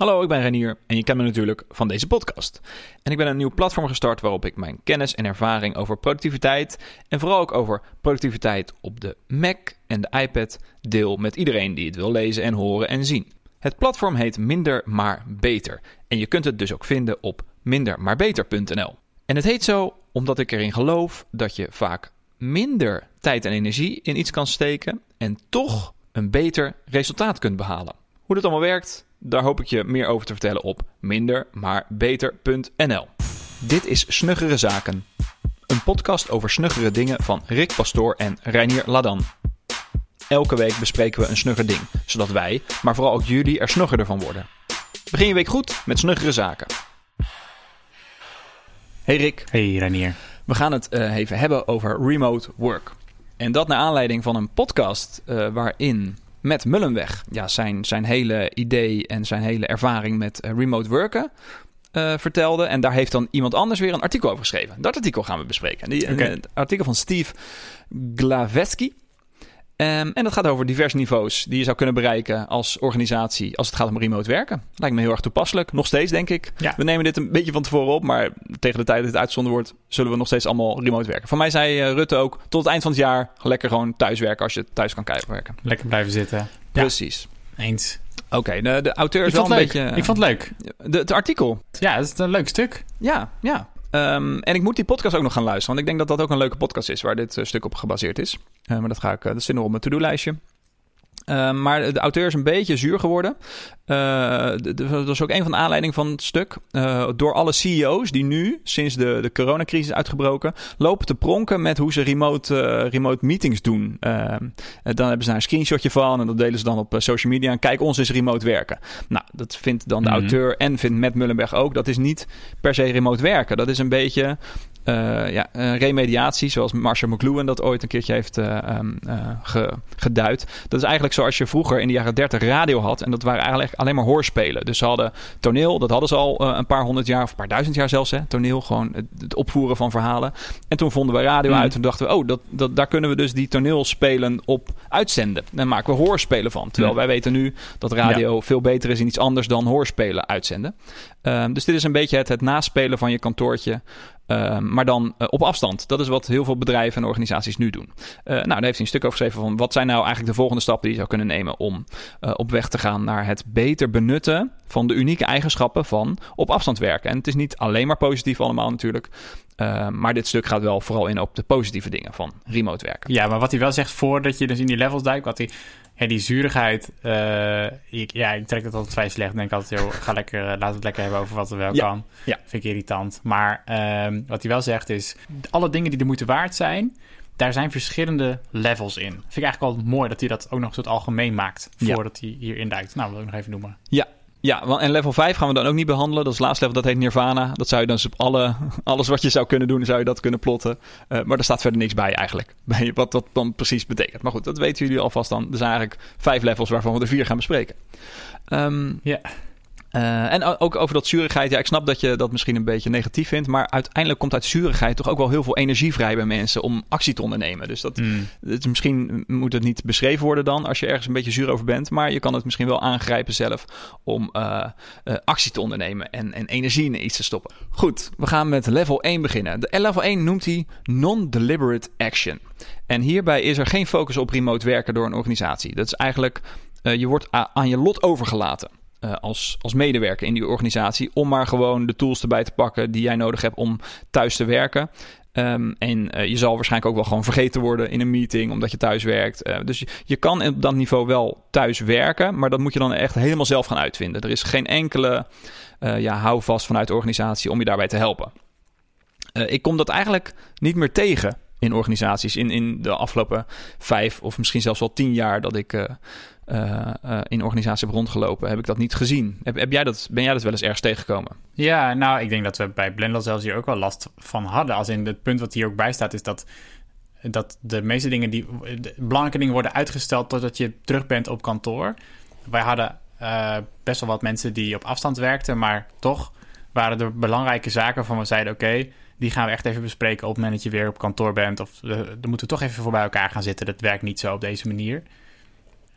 Hallo, ik ben Renier en je kent me natuurlijk van deze podcast. En ik ben een nieuw platform gestart waarop ik mijn kennis en ervaring over productiviteit en vooral ook over productiviteit op de Mac en de iPad deel met iedereen die het wil lezen en horen en zien. Het platform heet Minder maar Beter en je kunt het dus ook vinden op mindermaarbeter.nl. En het heet zo omdat ik erin geloof dat je vaak minder tijd en energie in iets kan steken en toch een beter resultaat kunt behalen. Hoe dat allemaal werkt, daar hoop ik je meer over te vertellen op mindermaarbeter.nl. Dit is Snuggere Zaken. Een podcast over snuggere dingen van Rick Pastoor en Reinier Ladan. Elke week bespreken we een snugger ding, zodat wij, maar vooral ook jullie, er snuggerder van worden. Begin je week goed met Snuggere Zaken. Hey Rick. Hey Reinier. We gaan het uh, even hebben over remote work. En dat naar aanleiding van een podcast uh, waarin Matt Mullenweg ja, zijn, zijn hele idee en zijn hele ervaring met uh, remote worken uh, vertelde. En daar heeft dan iemand anders weer een artikel over geschreven. Dat artikel gaan we bespreken. Die, okay. Artikel van Steve Glaveski. Um, en dat gaat over diverse niveaus die je zou kunnen bereiken als organisatie als het gaat om remote werken. Lijkt me heel erg toepasselijk. Nog steeds, denk ik. Ja. We nemen dit een beetje van tevoren op, maar tegen de tijd dat het uitgezonden wordt, zullen we nog steeds allemaal remote werken. Van mij zei uh, Rutte ook, tot het eind van het jaar lekker gewoon thuiswerken als je thuis kan werken. Lekker blijven zitten. Precies. Ja. Eens. Oké, okay, de, de, auteur is wel een leuk. beetje... Ik vond het leuk. De, het artikel. Ja, het is een leuk stuk. Ja, ja. Um, en ik moet die podcast ook nog gaan luisteren. Want ik denk dat dat ook een leuke podcast is waar dit uh, stuk op gebaseerd is. Uh, maar dat ga ik, uh, dat op mijn to-do-lijstje. Uh, maar de auteur is een beetje zuur geworden. Uh, dat was ook een van de aanleidingen van het stuk. Uh, door alle CEO's die nu, sinds de, de coronacrisis uitgebroken, lopen te pronken met hoe ze remote, remote meetings doen. dan hebben ze daar een screenshotje van en dat delen ze dan op social media. En kijk, ons is remote werken. Nou, dat vindt dan de mm -hmm. auteur en vindt Matt Mullenberg ook. Dat is niet per se remote werken. Dat is een beetje uh, ja, remediatie, zoals Marshall McLuhan dat ooit een keertje heeft uh, um, ge, geduid. Dat is eigenlijk zoals je vroeger in de jaren 30 radio had. En dat waren eigenlijk alleen maar hoorspelen. Dus ze hadden toneel, dat hadden ze al een paar honderd jaar of een paar duizend jaar zelfs. Hè, toneel, gewoon het, het opvoeren van verhalen. En toen vonden we radio mm. uit en dachten we, oh, dat, dat, daar kunnen we dus die toneelspelen op uitzenden. Dan maken we hoorspelen van. Terwijl mm. wij weten nu dat radio ja. veel beter is in iets anders dan hoorspelen uitzenden. Um, dus dit is een beetje het, naspelen van je kantoortje. Uh, maar dan uh, op afstand. Dat is wat heel veel bedrijven en organisaties nu doen. Uh, nou, daar heeft hij een stuk over geschreven van wat zijn nou eigenlijk de volgende stappen die je zou kunnen nemen om op weg te gaan naar het beter benutten van de unieke eigenschappen van op afstand werken. En het is niet alleen maar positief allemaal natuurlijk. maar dit stuk gaat wel vooral in op de positieve dingen van remote werken. Ja, maar wat hij wel zegt voordat je dus in die levels duikt, wat hij ja, die zuurigheid, uh, ik, ja, ik trek het altijd vrij slecht. denk altijd, joh, ga lekker, uh, laten we het lekker hebben over wat er wel ja. kan. Ja. Vind ik irritant. Maar uh, wat hij wel zegt is, alle dingen die de moeite waard zijn, daar zijn verschillende levels in. Vind ik eigenlijk wel mooi dat hij dat ook nog een soort algemeen maakt, voordat ja. hij hierin duikt. Nou, wil ik nog even noemen. Ja, ja, en level 5 gaan we dan ook niet behandelen. Dat is het laatste level, dat heet Nirvana. Dat zou je dan dus op alle, alles wat je zou kunnen doen, zou je dat kunnen plotten. Uh, maar er staat verder niks bij eigenlijk. Bij wat dat dan precies betekent. Maar goed, dat weten jullie alvast dan. Er zijn eigenlijk vijf levels waarvan we er vier gaan bespreken. Um, ja. Uh, en ook over dat zurigheid. Ja, ik snap dat je dat misschien een beetje negatief vindt. Maar uiteindelijk komt uit zurigheid toch ook wel heel veel energie vrij bij mensen om actie te ondernemen. Dus dat, mm. het, misschien moet het niet beschreven worden dan als je ergens een beetje zuur over bent. Maar je kan het misschien wel aangrijpen zelf om uh, uh, actie te ondernemen en, en energie in iets te stoppen. Goed, we gaan met level 1 beginnen. De level 1 noemt hij non-deliberate action. En hierbij is er geen focus op remote werken door een organisatie. Dat is eigenlijk, je wordt aan je lot overgelaten. Uh, als, als medewerker in die organisatie. Om maar gewoon de tools erbij te pakken die jij nodig hebt om thuis te werken. Um, en uh, je zal waarschijnlijk ook wel gewoon vergeten worden in een meeting omdat je thuis werkt. Uh, dus je, je, kan op dat niveau wel thuis werken, maar dat moet je dan echt helemaal zelf gaan uitvinden. Er is geen enkele ja, houvast vanuit de organisatie om je daarbij te helpen. ik kom dat eigenlijk niet meer tegen in organisaties in, in de afgelopen vijf of misschien zelfs wel tien jaar dat ik uh, uh, in organisaties heb rondgelopen, heb ik dat niet gezien. Heb, heb jij dat, ben jij dat wel eens ergens tegengekomen? Ja, nou, ik denk dat we bij Blender zelfs hier ook wel last van hadden. Als in het punt wat hier ook bij staat, is dat, dat de meeste dingen die belangrijke dingen worden uitgesteld totdat je terug bent op kantoor. Wij hadden best wel wat mensen die op afstand werkten, maar toch waren er belangrijke zaken van we zeiden: oké. Die gaan we echt even bespreken op het moment dat je weer op kantoor bent. Of uh, dan moeten we toch even voor bij elkaar gaan zitten. Dat werkt niet zo op deze manier.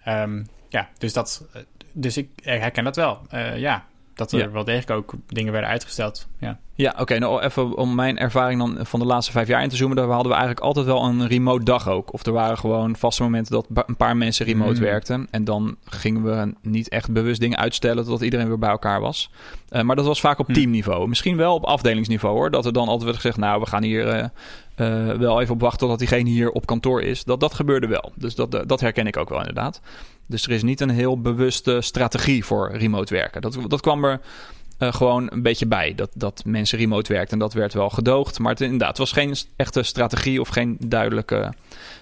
Um, ja, dus, dat, dus ik herken dat wel. Uh, ja, dat er Ja. wel degelijk ook dingen werden uitgesteld. Ja. Ja, oké. nou even om mijn ervaring dan van de laatste vijf jaar in te zoomen. Daar hadden we eigenlijk altijd wel een remote dag ook. Of er waren gewoon vaste momenten dat een paar mensen remote Mm. werkten. En dan gingen we niet echt bewust dingen uitstellen totdat iedereen weer bij elkaar was. Eh, maar dat was vaak op Mm. teamniveau. Misschien wel op afdelingsniveau hoor. Dat er dan altijd werd gezegd, nou we gaan hier eh, eh, wel even op wachten totdat diegene hier op kantoor is. Dat, dat gebeurde wel. Dus dat, dat herken ik ook wel inderdaad. Dus er is niet een heel bewuste strategie voor remote werken. Dat, dat kwam er eh, gewoon een beetje bij. Dat, dat mensen remote werkten en dat werd wel gedoogd. Maar het, inderdaad, het was geen echte strategie of geen duidelijke...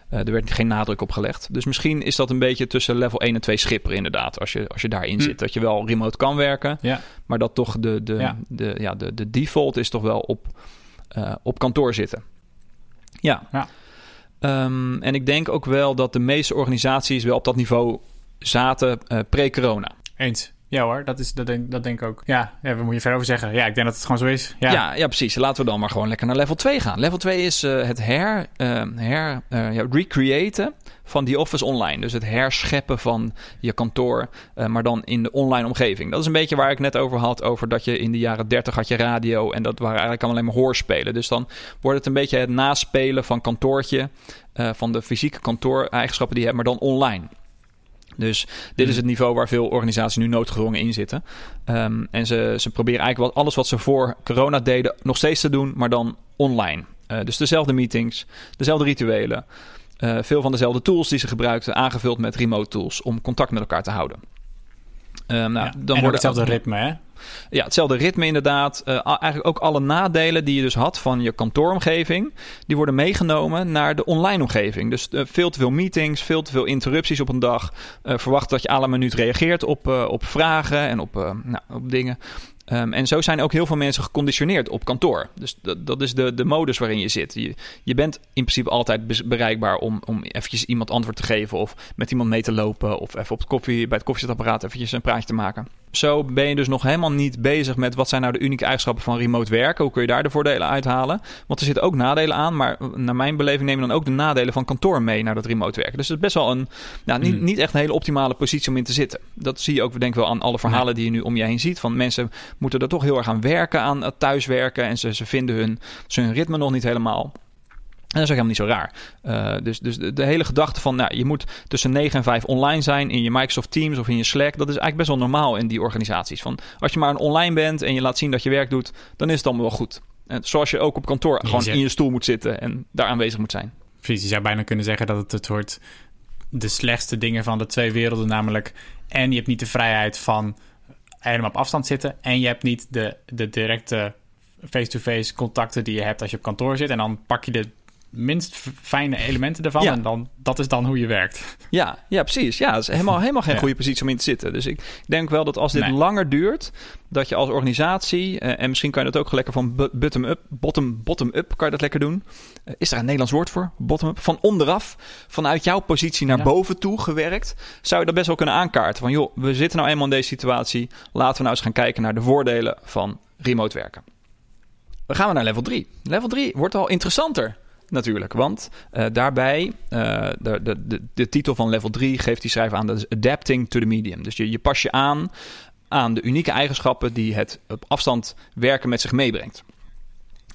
eh, er werd geen nadruk op gelegd. Dus misschien is dat een beetje tussen level 1 en 2 schipper inderdaad. Als je, als je daarin Hm. zit. Dat je wel remote kan werken. Ja. Maar dat toch de, de, Ja. de, ja, de, de default is toch wel op, eh, op kantoor zitten. Ja. Ja. Ehm, en ik denk ook wel dat de meeste organisaties wel op dat niveau zaten eh, pre-corona. Eens. Ja hoor, dat, is, dat, denk, dat denk ik ook. Ja, ja, wat moet je verder over zeggen? Ja, ik denk dat het gewoon zo is. Ja, Ja. Ja, precies. Laten we dan maar gewoon lekker naar level 2 gaan. Level 2 is eh, het her, eh, her eh, ja, recreëten van die office online. Dus het herscheppen van je kantoor, maar dan in de online omgeving. Dat is een beetje waar ik net over had, over dat je in de jaren 30 had je radio en dat waren eigenlijk allemaal alleen maar hoorspelen. Dus dan wordt het een beetje het naspelen van kantoortje, van de fysieke kantooreigenschappen die je hebt, maar dan online. Dus dit is het niveau waar veel organisaties nu noodgedwongen in zitten. Ehm, en ze, ze proberen eigenlijk wat, alles wat ze voor corona deden nog steeds te doen, maar dan online. Eh, dus dezelfde meetings, dezelfde rituelen. eh, veel van dezelfde tools die ze gebruikten, aangevuld met remote tools om contact met elkaar te houden. Ehm, nou, Ja. dan en worden hetzelfde ritme, hè? Ja, hetzelfde ritme inderdaad. Eh, eigenlijk ook alle nadelen die je dus had van je kantooromgeving, die worden meegenomen naar de online omgeving. Dus eh, veel te veel meetings, veel te veel interrupties op een dag. Eh, verwacht dat je alle minuut reageert op, op vragen en op, nou, op dingen. Ehm, en zo zijn ook heel veel mensen geconditioneerd op kantoor. Dus dat, dat is de, de modus waarin je zit. Je, je bent in principe altijd bereikbaar om, om eventjes iemand antwoord te geven... of met iemand mee te lopen of even op het koffie, bij het koffiezetapparaat eventjes een praatje te maken. Zo ben je dus nog helemaal niet bezig met wat zijn nou de unieke eigenschappen van remote werken. Hoe kun je daar de voordelen uithalen? Want er zitten ook nadelen aan, maar naar mijn beleving nemen dan ook de nadelen van kantoor mee naar dat remote werken. Dus het is best wel een, nou, niet, Hmm. niet echt een hele optimale positie om in te zitten. Dat zie je ook denk ik wel aan alle verhalen die je nu om je heen ziet. Van mensen moeten er toch heel erg aan werken, aan het thuiswerken. En ze, ze vinden hun, ze hun ritme nog niet helemaal. En dat is ook helemaal niet zo raar. Eh, dus dus de, de hele gedachte van, nou, je moet tussen 9 en 5 online zijn in je Microsoft Teams of in je Slack. Dat is eigenlijk best wel normaal in die organisaties. Van, als je maar een online bent en je laat zien dat je werk doet, dan is het allemaal wel goed. En zoals je ook op kantoor Je gewoon zegt- in je stoel moet zitten en daar aanwezig moet zijn. Precies, je zou bijna kunnen zeggen dat het het soort de slechtste dingen van de twee werelden, namelijk en je hebt niet de vrijheid van helemaal op afstand zitten en je hebt niet de, de directe face-to-face contacten die je hebt als je op kantoor zit en dan pak je de minst fijne elementen ervan Ja. en dan dat is dan hoe je werkt. Ja, ja precies. Ja, dat is helemaal, helemaal geen Ja. goede positie om in te zitten. Dus ik denk wel dat als dit Nee. langer duurt, dat je als organisatie, eh, en misschien kan je dat ook lekker van bottom-up, bottom, bottom-up kan je dat lekker doen. Eh, is daar een Nederlands woord voor? Bottom-up? Van onderaf, vanuit jouw positie naar Ja. boven toe gewerkt, zou je dat best wel kunnen aankaarten. Van joh, we zitten nou eenmaal in deze situatie, laten we nou eens gaan kijken naar de voordelen van remote werken. Dan gaan we naar level 3. Level 3 wordt al interessanter natuurlijk. Want eh, daarbij, eh, de, de, de, de titel van level 3 geeft die schrijver aan, dat is Adapting to the Medium. Dus je, je pas je aan aan de unieke eigenschappen die het op afstand werken met zich meebrengt.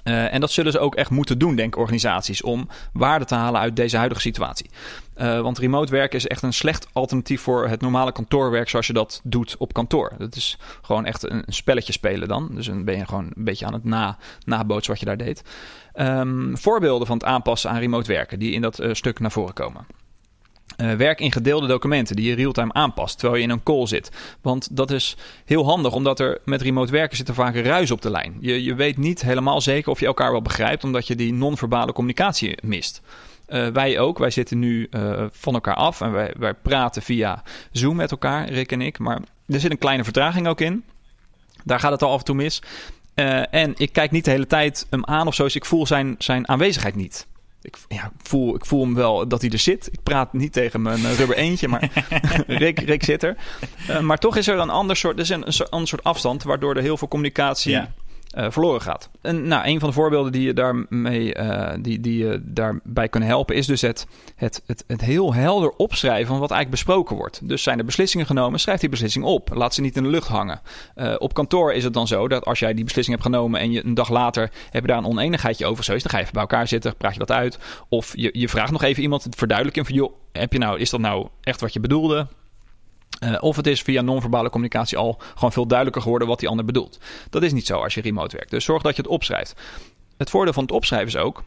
Eh, en dat zullen ze ook echt moeten doen, denk organisaties, om waarde te halen uit deze huidige situatie. Eh, want remote werken is echt een slecht alternatief voor het normale kantoorwerk zoals je dat doet op kantoor. Dat is gewoon echt een, een spelletje spelen dan. Dus dan ben je gewoon een beetje aan het na, nabootsen wat je daar deed. Ehm, voorbeelden van het aanpassen aan remote werken die in dat eh, stuk naar voren komen. Eh, werk in gedeelde documenten die je real-time aanpast terwijl je in een call zit. Want dat is heel handig, omdat er met remote werken zit er vaak een ruis op de lijn. Je, je weet niet helemaal zeker of je elkaar wel begrijpt, omdat je die non-verbale communicatie mist. Eh, wij ook. Wij zitten nu eh, van elkaar af en wij, wij praten via Zoom met elkaar, Rick en ik. Maar er zit een kleine vertraging ook in. Daar gaat het al af en toe mis. En ik kijk niet de hele tijd hem aan of zo, dus ik voel zijn, zijn aanwezigheid niet. Ik, ja, ik, voel, ik voel hem wel dat hij er zit. Ik praat niet tegen mijn eh, rubber eentje, maar Rick, Rick zit er. Eh, maar toch is er een ander soort, er is een, een soort, ander soort afstand, waardoor er heel veel communicatie Ja. Verloren gaat. En nou, een van de voorbeelden die je daarmee die, die je daarbij kunnen helpen, is dus het, het, het, het heel helder opschrijven van wat eigenlijk besproken wordt. Dus zijn er beslissingen genomen, schrijf die beslissing op. Laat ze niet in de lucht hangen. op kantoor is het dan zo dat als jij die beslissing hebt genomen en je een dag later heb je daar een oneenigheidje over, zo is, dan ga je even bij elkaar zitten, praat je dat uit. Of je, je vraagt nog even iemand het verduidelijken van, joh, heb je nou, is dat nou echt wat je bedoelde? Uh, of het is via non-verbale communicatie al gewoon veel duidelijker geworden wat die ander bedoelt. Dat is niet zo als je remote werkt. Dus zorg dat je het opschrijft. Het voordeel van het opschrijven is ook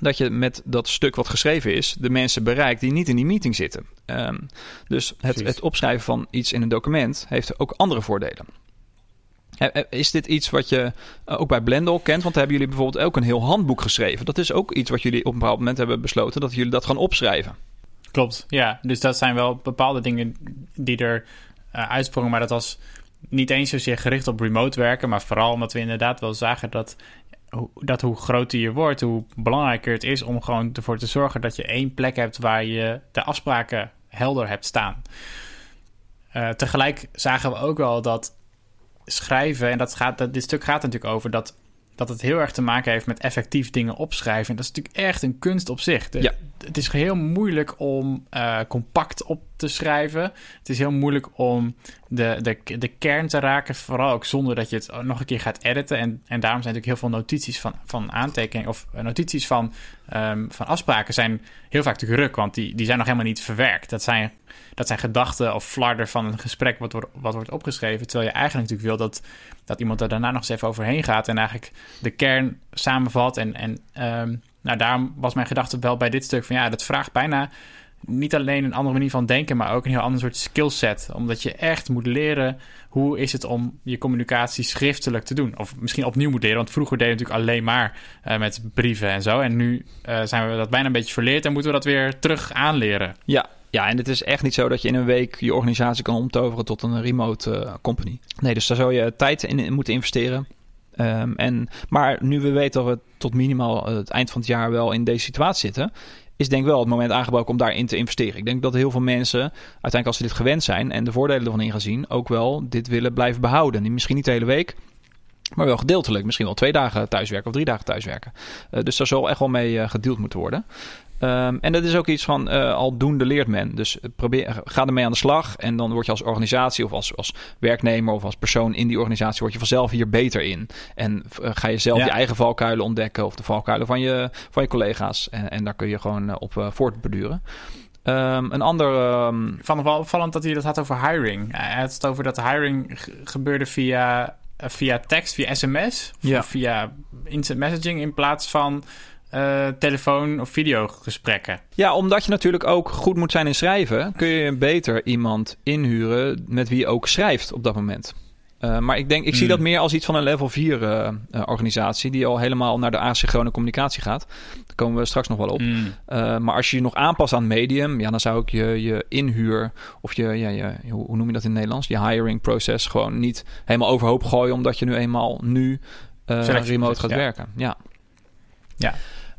dat je met dat stuk wat geschreven is, de mensen bereikt die niet in die meeting zitten. Um, dus het, het, opschrijven van iets in een document heeft ook andere voordelen. Is dit iets wat je eh, ook bij Blendel kent? Want hebben jullie bijvoorbeeld ook een heel handboek geschreven. Dat is ook iets wat jullie op een bepaald moment hebben besloten dat jullie dat gaan opschrijven. Klopt, ja. Dus dat zijn wel bepaalde dingen die er uh, uitsprongen. Maar dat was niet eens zozeer gericht op remote werken. Maar vooral omdat we inderdaad wel zagen dat, dat hoe groter je wordt, hoe belangrijker het is om gewoon ervoor te zorgen dat je één plek hebt waar je de afspraken helder hebt staan. Uh, tegelijk zagen we ook wel dat schrijven, en dat gaat, dat, dit stuk gaat natuurlijk over dat, dat het heel erg te maken heeft met effectief dingen opschrijven. En dat is natuurlijk echt een kunst op zich. ja. Het is heel moeilijk om uh, compact op te schrijven. Het is heel moeilijk om de, de, de kern te raken, vooral ook zonder dat je het nog een keer gaat editen. En, en daarom zijn natuurlijk heel veel notities van, van aantekeningen of eh, notities van, um, van afspraken zijn heel vaak te ruk, want die, die zijn nog helemaal niet verwerkt. Dat zijn dat zijn gedachten of flarden van een gesprek wat, wordt, wat wordt opgeschreven. Terwijl je eigenlijk natuurlijk wil dat, dat iemand er daarna nog eens even overheen gaat en eigenlijk de kern samenvat. En, en um, nou, daarom was mijn gedachte wel bij dit stuk van ja, dat vraagt bijna niet alleen een andere manier van denken, maar ook een heel ander soort skillset. Omdat je echt moet leren hoe is het om je communicatie schriftelijk te doen. Of misschien opnieuw moet leren, want vroeger deden we natuurlijk alleen maar uh, met brieven en zo. En nu uh, zijn we dat bijna een beetje verleerd en moeten we dat weer terug aanleren. Ja, ja, en het is echt niet zo dat je in een week je organisatie kan omtoveren tot een remote uh, company. Nee, dus daar zou je tijd in, moeten investeren. Um, en, maar nu we weten dat we tot minimaal het eind van het jaar wel in deze situatie zitten, is denk ik wel het moment aangebroken om daarin te investeren. Ik denk dat heel veel mensen, uiteindelijk als ze dit gewend zijn en de voordelen ervan in gaan zien, ook wel dit willen blijven behouden. Misschien niet de hele week, maar wel gedeeltelijk. Misschien wel twee dagen thuiswerken of drie dagen thuiswerken. Uh, dus daar zal echt wel mee uh, gedeeld moeten worden. Um, en dat is ook iets van uh, aldoende leert men. Dus probeer, ga ermee aan de slag. En dan word je als organisatie of als, als werknemer of als persoon in die organisatie... word je vanzelf hier beter in. En uh, ga je zelf je eigen valkuilen ontdekken... of de valkuilen van je, van je collega's. En, en daar kun je gewoon uh, op voortbeduren. Um, een ander... Um... Van wel opvallend dat hij dat had over hiring. Hij had het over dat hiring gebeurde via, via tekst, via sms... Ja. via instant messaging in plaats van uh, telefoon- of videogesprekken. Ja, omdat je natuurlijk ook goed moet zijn in schrijven, kun je beter iemand inhuren met wie je ook schrijft op dat moment. Uh, maar ik denk, ik zie hmm. dat meer als iets van een level 4 uh, uh, organisatie, die al helemaal naar de asynchrone communicatie gaat. Daar komen we straks nog wel op. Mm. maar als je je nog aanpast aan medium, ja, dan zou ik je, je inhuur of je, ja, je, hoe noem je dat in het Nederlands? Je hiring proces gewoon niet helemaal overhoop gooien, omdat je nu eenmaal nu remote gaat werken. Ja. Ja.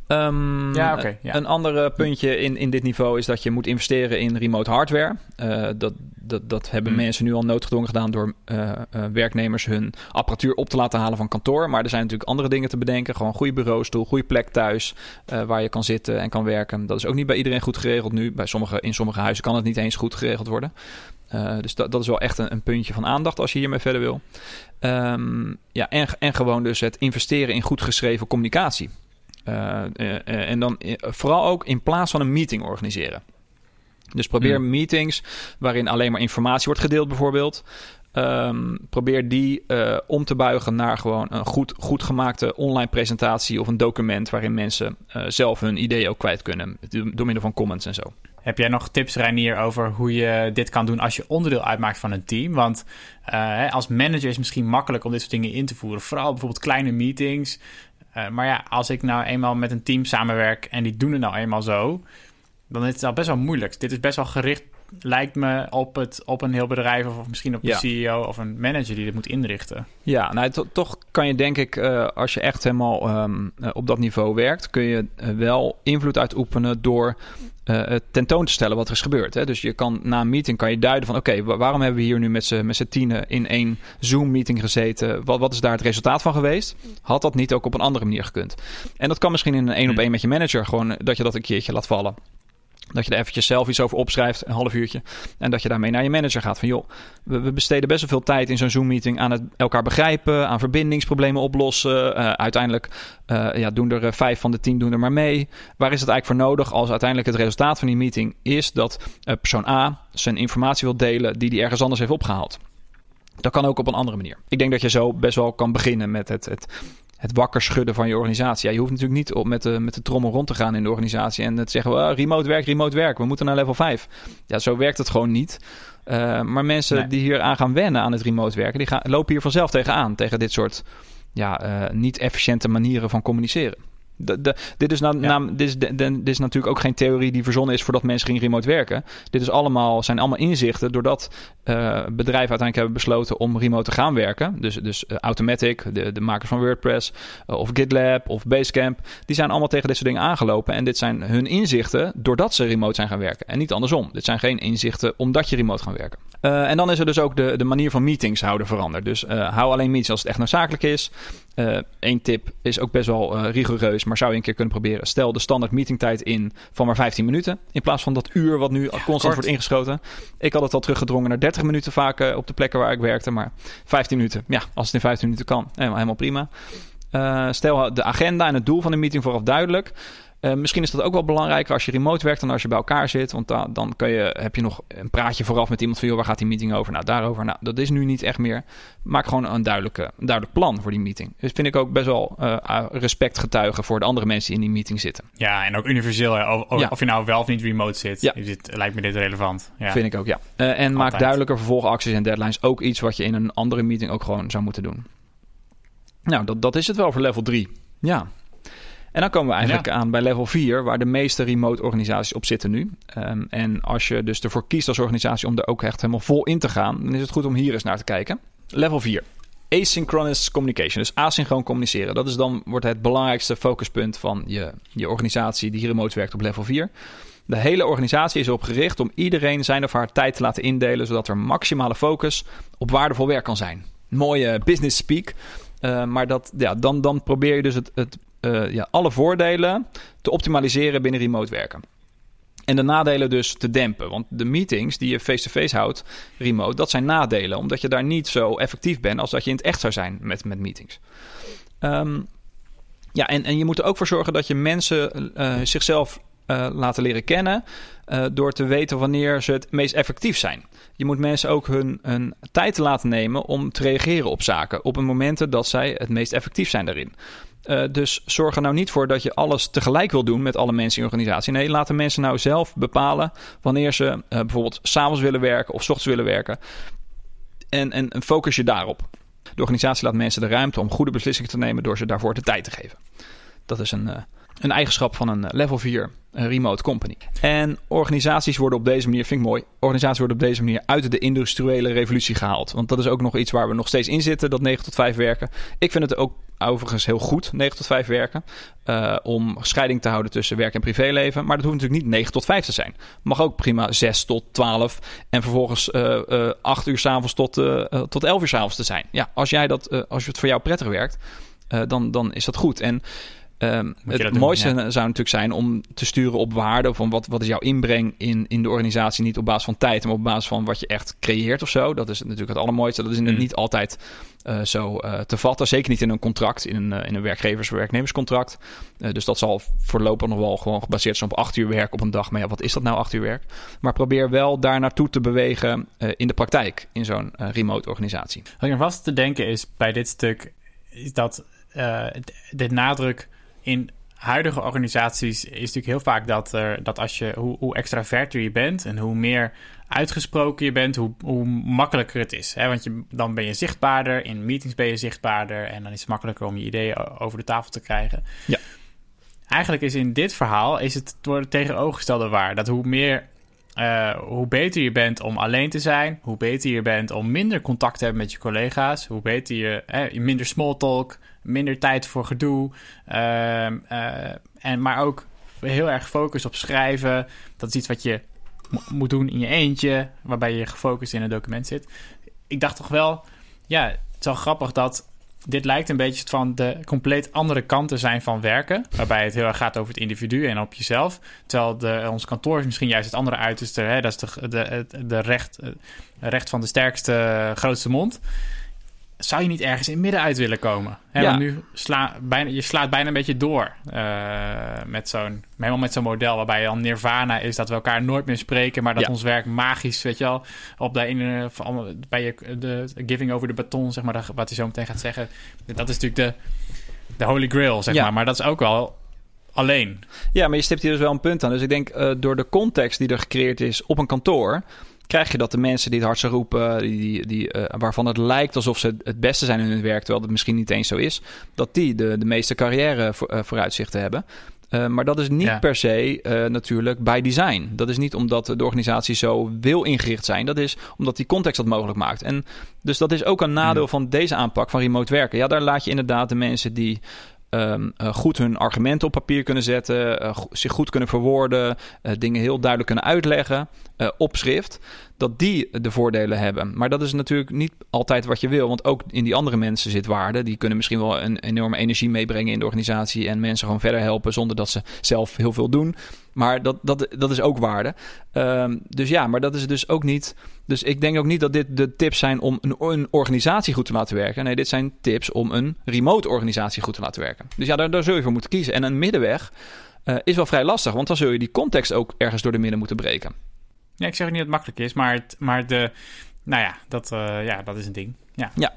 Um, ja, okay, ja. Een ander puntje in, in dit niveau is dat je moet investeren in remote hardware. Uh, dat, dat, dat hebben mm. mensen nu al noodgedwongen gedaan door uh, uh, werknemers hun apparatuur op te laten halen van kantoor. Maar er zijn natuurlijk andere dingen te bedenken. Gewoon een goede bureaustoel, goede plek thuis waar je kan zitten en kan werken. Dat is ook niet bij iedereen goed geregeld nu. Bij sommige, in sommige huizen kan het niet eens goed geregeld worden. dus dat, dat is wel echt een, een, puntje van aandacht als je hiermee verder wil. Um, ja, en, en gewoon dus het investeren in goed geschreven communicatie. Uh, uh, en dan vooral ook in plaats van een meeting organiseren. Dus probeer hmm. meetings waarin alleen maar informatie wordt gedeeld, bijvoorbeeld. Um, probeer die uh, om te buigen naar gewoon een goed, goed gemaakte online presentatie of een document waarin mensen uh, zelf hun ideeën ook kwijt kunnen. Door middel van comments en zo. Heb jij nog tips, Reinier, over hoe je dit kan doen als je onderdeel uitmaakt van een team? Want uh, als manager is het misschien makkelijk om dit soort dingen in te voeren. Vooral bijvoorbeeld kleine meetings. Uh, maar ja, als ik nou eenmaal met een team samenwerk en die doen het nou eenmaal zo, dan is het al best wel moeilijk. Dit is best wel gericht lijkt me op, het, op een heel bedrijf of misschien op de Ja. CEO of een manager die dit moet inrichten. Ja, nou, to- toch kan je denk ik, eh, als je echt helemaal ehm, eh, op dat niveau werkt, kun je eh, wel invloed uitoefenen door tentoon te stellen wat er is gebeurd. Hè? Dus je kan na een meeting kan je duiden van, oké, wa- waarom hebben we hier nu met z'n tienen in één Zoom-meeting gezeten? Wat, wat is daar het resultaat van geweest? Had dat niet ook op een andere manier gekund? En dat kan misschien in een één op één met je manager, gewoon dat je dat een keertje laat vallen. Dat je er eventjes zelf iets over opschrijft, een half uurtje. En dat je daarmee naar je manager gaat. Van joh, we, besteden best wel veel tijd in zo'n Zoom-meeting aan het elkaar begrijpen, aan verbindingsproblemen oplossen. Eh, uiteindelijk eh, ja, doen er eh, vijf van de tien doen er maar mee. Waar is het eigenlijk voor nodig als uiteindelijk het resultaat van die meeting is dat persoon A zijn informatie wil delen die hij ergens anders heeft opgehaald? Dat kan ook op een andere manier. Ik denk dat je zo best wel kan beginnen met het, het, het wakker schudden van je organisatie. Ja, je hoeft natuurlijk niet op met, de, met de trommel rond te gaan in de organisatie en te zeggen: "Ah, remote werk, remote werk, we moeten naar level 5. Ja, zo werkt het gewoon niet. Uh, maar mensen Nee. die hier aan gaan wennen aan het remote werken, die gaan, lopen hier vanzelf tegenaan. Tegen dit soort ja, uh, niet efficiënte manieren van communiceren. De, de, dit, is nou, Ja. dit, is de, dit is natuurlijk ook geen theorie die verzonnen is voordat mensen gingen remote werken. Dit is allemaal, zijn allemaal inzichten doordat eh, bedrijven uiteindelijk hebben besloten om remote te gaan werken. Dus, dus eh, Automatic, de, de makers van WordPress, eh, of GitLab of Basecamp, die zijn allemaal tegen dit soort dingen aangelopen. En dit zijn hun inzichten doordat ze remote zijn gaan werken. En niet andersom. Dit zijn geen inzichten omdat je remote gaat werken. En dan is er dus ook de, de manier van meetings houden veranderd. Dus hou alleen meetings als het echt noodzakelijk is. Eén tip is ook best wel eh, rigoureus, maar zou je een keer kunnen proberen. Stel de standaard meetingtijd in van maar 15 minuten. In plaats van dat uur wat nu constant kort. wordt ingeschoten. Ik had het al teruggedrongen naar 30 minuten vaak eh, op de plekken waar ik werkte. Maar 15 minuten, ja, als het in 15 minuten kan, helemaal, helemaal prima. Eh, stel de agenda en het doel van de meeting vooraf duidelijk. Eh, misschien is dat ook wel belangrijker als je remote werkt dan als je bij elkaar zit. Want da- dan kun je, heb je nog een praatje vooraf met iemand van... joh, waar gaat die meeting over? Nou, daarover. Nou, dat is nu niet echt meer. Maak gewoon een, duidelijke, een duidelijk plan voor die meeting. Dus vind ik ook best wel eh, respect getuigen... voor de andere mensen die in die meeting zitten. Ja, en ook universeel. hè. Of, of, Ja. of je nou wel of niet remote zit, Ja. is dit, lijkt me dit relevant. Ja. Vind ik ook, ja. Eh, en maak Altijd. duidelijker vervolgacties en deadlines. Ook iets wat je in een andere meeting ook gewoon zou moeten doen. Nou, dat, dat is het wel voor level 3. Ja. En dan komen we eigenlijk aan bij level 4, waar de meeste remote organisaties op zitten nu. Ehm, en als je dus ervoor kiest als organisatie om er ook echt helemaal vol in te gaan, dan is het goed om hier eens naar te kijken. Level 4. Asynchronous communication, dus asynchroon communiceren. Dat is dan wordt het belangrijkste focuspunt van je, je organisatie die remote werkt op level 4. De hele organisatie is erop gericht om iedereen zijn of haar tijd te laten indelen, zodat er maximale focus op waardevol werk kan zijn. Mooie business speak. Uh, maar dat, ja, dan, dan probeer je dus het, het, uh, ja, alle voordelen te optimaliseren binnen remote werken. En de nadelen dus te dempen. Want de meetings die je face-to-face houdt, remote, dat zijn nadelen. Omdat je daar niet zo effectief bent als dat je in het echt zou zijn met, met meetings. Um, ja, en, en je moet er ook voor zorgen dat je mensen uh, zichzelf uh, laten leren kennen. Door te weten wanneer ze het meest effectief zijn. Je moet mensen ook hun, hun tijd laten nemen om te reageren op zaken. Op een momenten dat zij het meest effectief zijn daarin. Uh, dus zorg er nou niet voor dat je alles tegelijk wil doen met alle mensen in je organisatie. Nee, laat de mensen nou zelf bepalen wanneer ze uh, bijvoorbeeld s'avonds willen werken of s ochtends willen werken. En, en, focus je daarop. De organisatie laat mensen de ruimte om goede beslissingen te nemen door ze daarvoor de tijd te geven. Dat is een, uh, een eigenschap van een level 4 een remote company. En organisaties worden op deze manier, vind ik mooi, organisaties worden op deze manier uit de industriële revolutie gehaald. Want dat is ook nog iets waar we nog steeds in zitten, dat 9 tot 5 werken. Ik vind het ook overigens heel goed, 9 tot 5 werken. Uh, om scheiding te houden tussen werk en privéleven. Maar dat hoeft natuurlijk niet 9 tot 5 te zijn. Mag ook prima 6 tot 12 en vervolgens uh, uh, 8 uur s'avonds tot, uh, tot 11 uur s'avonds te zijn. Ja, als, jij dat, als het voor jou prettig werkt, dan, dan is dat goed. En Um, het mooiste doen, ja. zou natuurlijk zijn om te sturen op waarde. Van wat, wat is jouw inbreng in, in de organisatie? Niet op basis van tijd, maar op basis van wat je echt creëert of zo. Dat is natuurlijk het allermooiste. Dat is mm. niet altijd uh, zo uh, te vatten. Zeker niet in een contract, in een, uh, in een werkgevers-werknemerscontract. dus dat zal voorlopig nog wel gewoon gebaseerd zijn op acht uur werk op een dag. Maar ja, wat is dat nou, acht uur werk? Maar probeer wel daar naartoe te bewegen in de praktijk in zo'n remote organisatie. Wat ik er vast te denken is bij dit stuk, is dat de nadruk in huidige organisaties is natuurlijk heel vaak dat, er, dat als je, hoe, hoe extraverter je bent en hoe meer uitgesproken je bent, hoe, hoe makkelijker het is. Hè? Want je, dan ben je zichtbaarder, in meetings ben je zichtbaarder en dan is het makkelijker om je ideeën over de tafel te krijgen. Ja. Eigenlijk is in dit verhaal is het tegenovergestelde waar. Dat hoe meer eh, hoe beter je bent om alleen te zijn, hoe beter je bent om minder contact te hebben met je collega's, hoe beter je, minder small talk, minder tijd voor gedoe, ehm, eh, en, maar ook heel erg focus op schrijven. Dat is iets wat je moet doen in je eentje, waarbij je gefocust in een document zit. Ik dacht toch wel, ja, het is wel grappig dat dit lijkt een beetje van de compleet andere kanten zijn van werken. Waarbij het heel erg gaat over het individu en op jezelf. Terwijl de, ons kantoor is misschien juist het andere uiterste. Hè? Dat is de, de, de recht, recht van de sterkste, grootste mond zou je niet ergens in midden uit willen komen? Hè, ja. Nu sla, bijna, je slaat bijna een beetje door uh, met zo'n helemaal met zo'n model waarbij je dan nirvana is dat we elkaar nooit meer spreken, maar dat ons werk magisch, weet je wel, op de ene bij je de giving over de baton, zeg maar, wat hij zo meteen gaat zeggen. Dat is natuurlijk de, de holy grail, zeg maar. Maar dat is ook wel alleen. Ja, maar je stipt hier dus wel een punt aan. Dus ik denk uh, door de context die er gecreëerd is op een kantoor krijg je dat de mensen die het hardste roepen, die, die, uh, waarvan het lijkt alsof ze het beste zijn in hun werk, terwijl het misschien niet eens zo is, dat die de, de meeste carrière voor, uh, vooruitzichten hebben. Uh, maar dat is niet per se natuurlijk bij design. Dat is niet omdat de organisatie zo wil ingericht zijn. Dat is omdat die context dat mogelijk maakt. En dus dat is ook een nadeel van deze aanpak van remote werken. Ja, daar laat je inderdaad de mensen die um, uh, goed hun argumenten op papier kunnen zetten, uh, zich goed kunnen verwoorden, uh, dingen heel duidelijk kunnen uitleggen op schrift, dat die de voordelen hebben. Maar dat is natuurlijk niet altijd wat je wil, want ook in die andere mensen zit waarde. Die kunnen misschien wel een enorme energie meebrengen in de organisatie en mensen gewoon verder helpen zonder dat ze zelf heel veel doen. Maar dat, dat, dat is ook waarde. Um, dus ja, maar dat is dus ook niet. Dus ik denk ook niet dat dit de tips zijn om een, een, organisatie goed te laten werken. Nee, dit zijn tips om een remote organisatie goed te laten werken. Dus ja, daar, daar zul je voor moeten kiezen. En een middenweg uh, is wel vrij lastig, want dan zul je die context ook ergens door de midden moeten breken. Ja, ik zeg niet dat het makkelijk is, maar, het, maar de, nou ja, dat, uh, ja, dat is een ding. Ja. ja.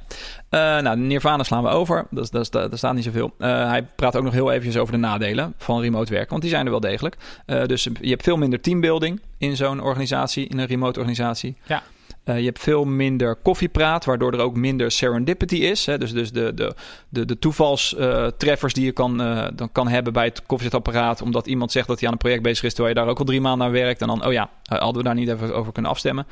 Uh, nou, Nirvana slaan we over. Dat, dat, dat, daar staat niet zoveel. Uh, hij praat ook nog heel eventjes over de nadelen van remote werken. Want die zijn er wel degelijk. Dus je hebt veel minder teambuilding in zo'n organisatie, in een remote organisatie. Ja. Uh, je hebt veel minder koffiepraat, waardoor er ook minder serendipity is. Hè? Dus, dus de, de, de, de toevalstreffers die je kan, uh, dan kan hebben bij het koffiezetapparaat. Omdat iemand zegt dat hij aan een project bezig is, terwijl je daar ook al drie maanden aan werkt. En dan, oh ja, uh, hadden we daar niet even over kunnen afstemmen.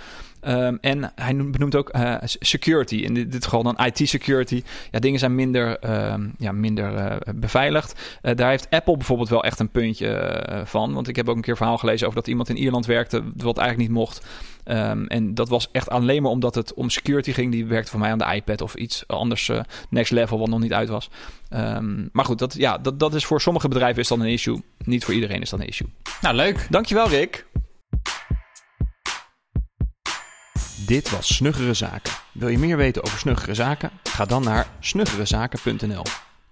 Um, en hij benoemt ook security. In dit, geval dan IT-security. Ja, dingen zijn minder, um, ja, minder beveiligd. daar heeft Apple bijvoorbeeld wel echt een puntje van. Want ik heb ook een keer een verhaal gelezen over dat iemand in Ierland werkte, wat eigenlijk niet mocht. Um, en dat was echt alleen maar omdat het om security ging. Die werkte voor mij aan de iPad of iets anders uh, next level wat nog niet uit was. Um, maar goed, dat, ja, dat, dat is voor sommige bedrijven is dan een issue. Niet voor iedereen is dat een issue. Nou, leuk. Dankjewel, Rick. Dit was Snuggere Zaken. Wil je meer weten over Snuggere Zaken? Ga dan naar snuggerezaken.nl.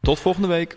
Tot volgende week.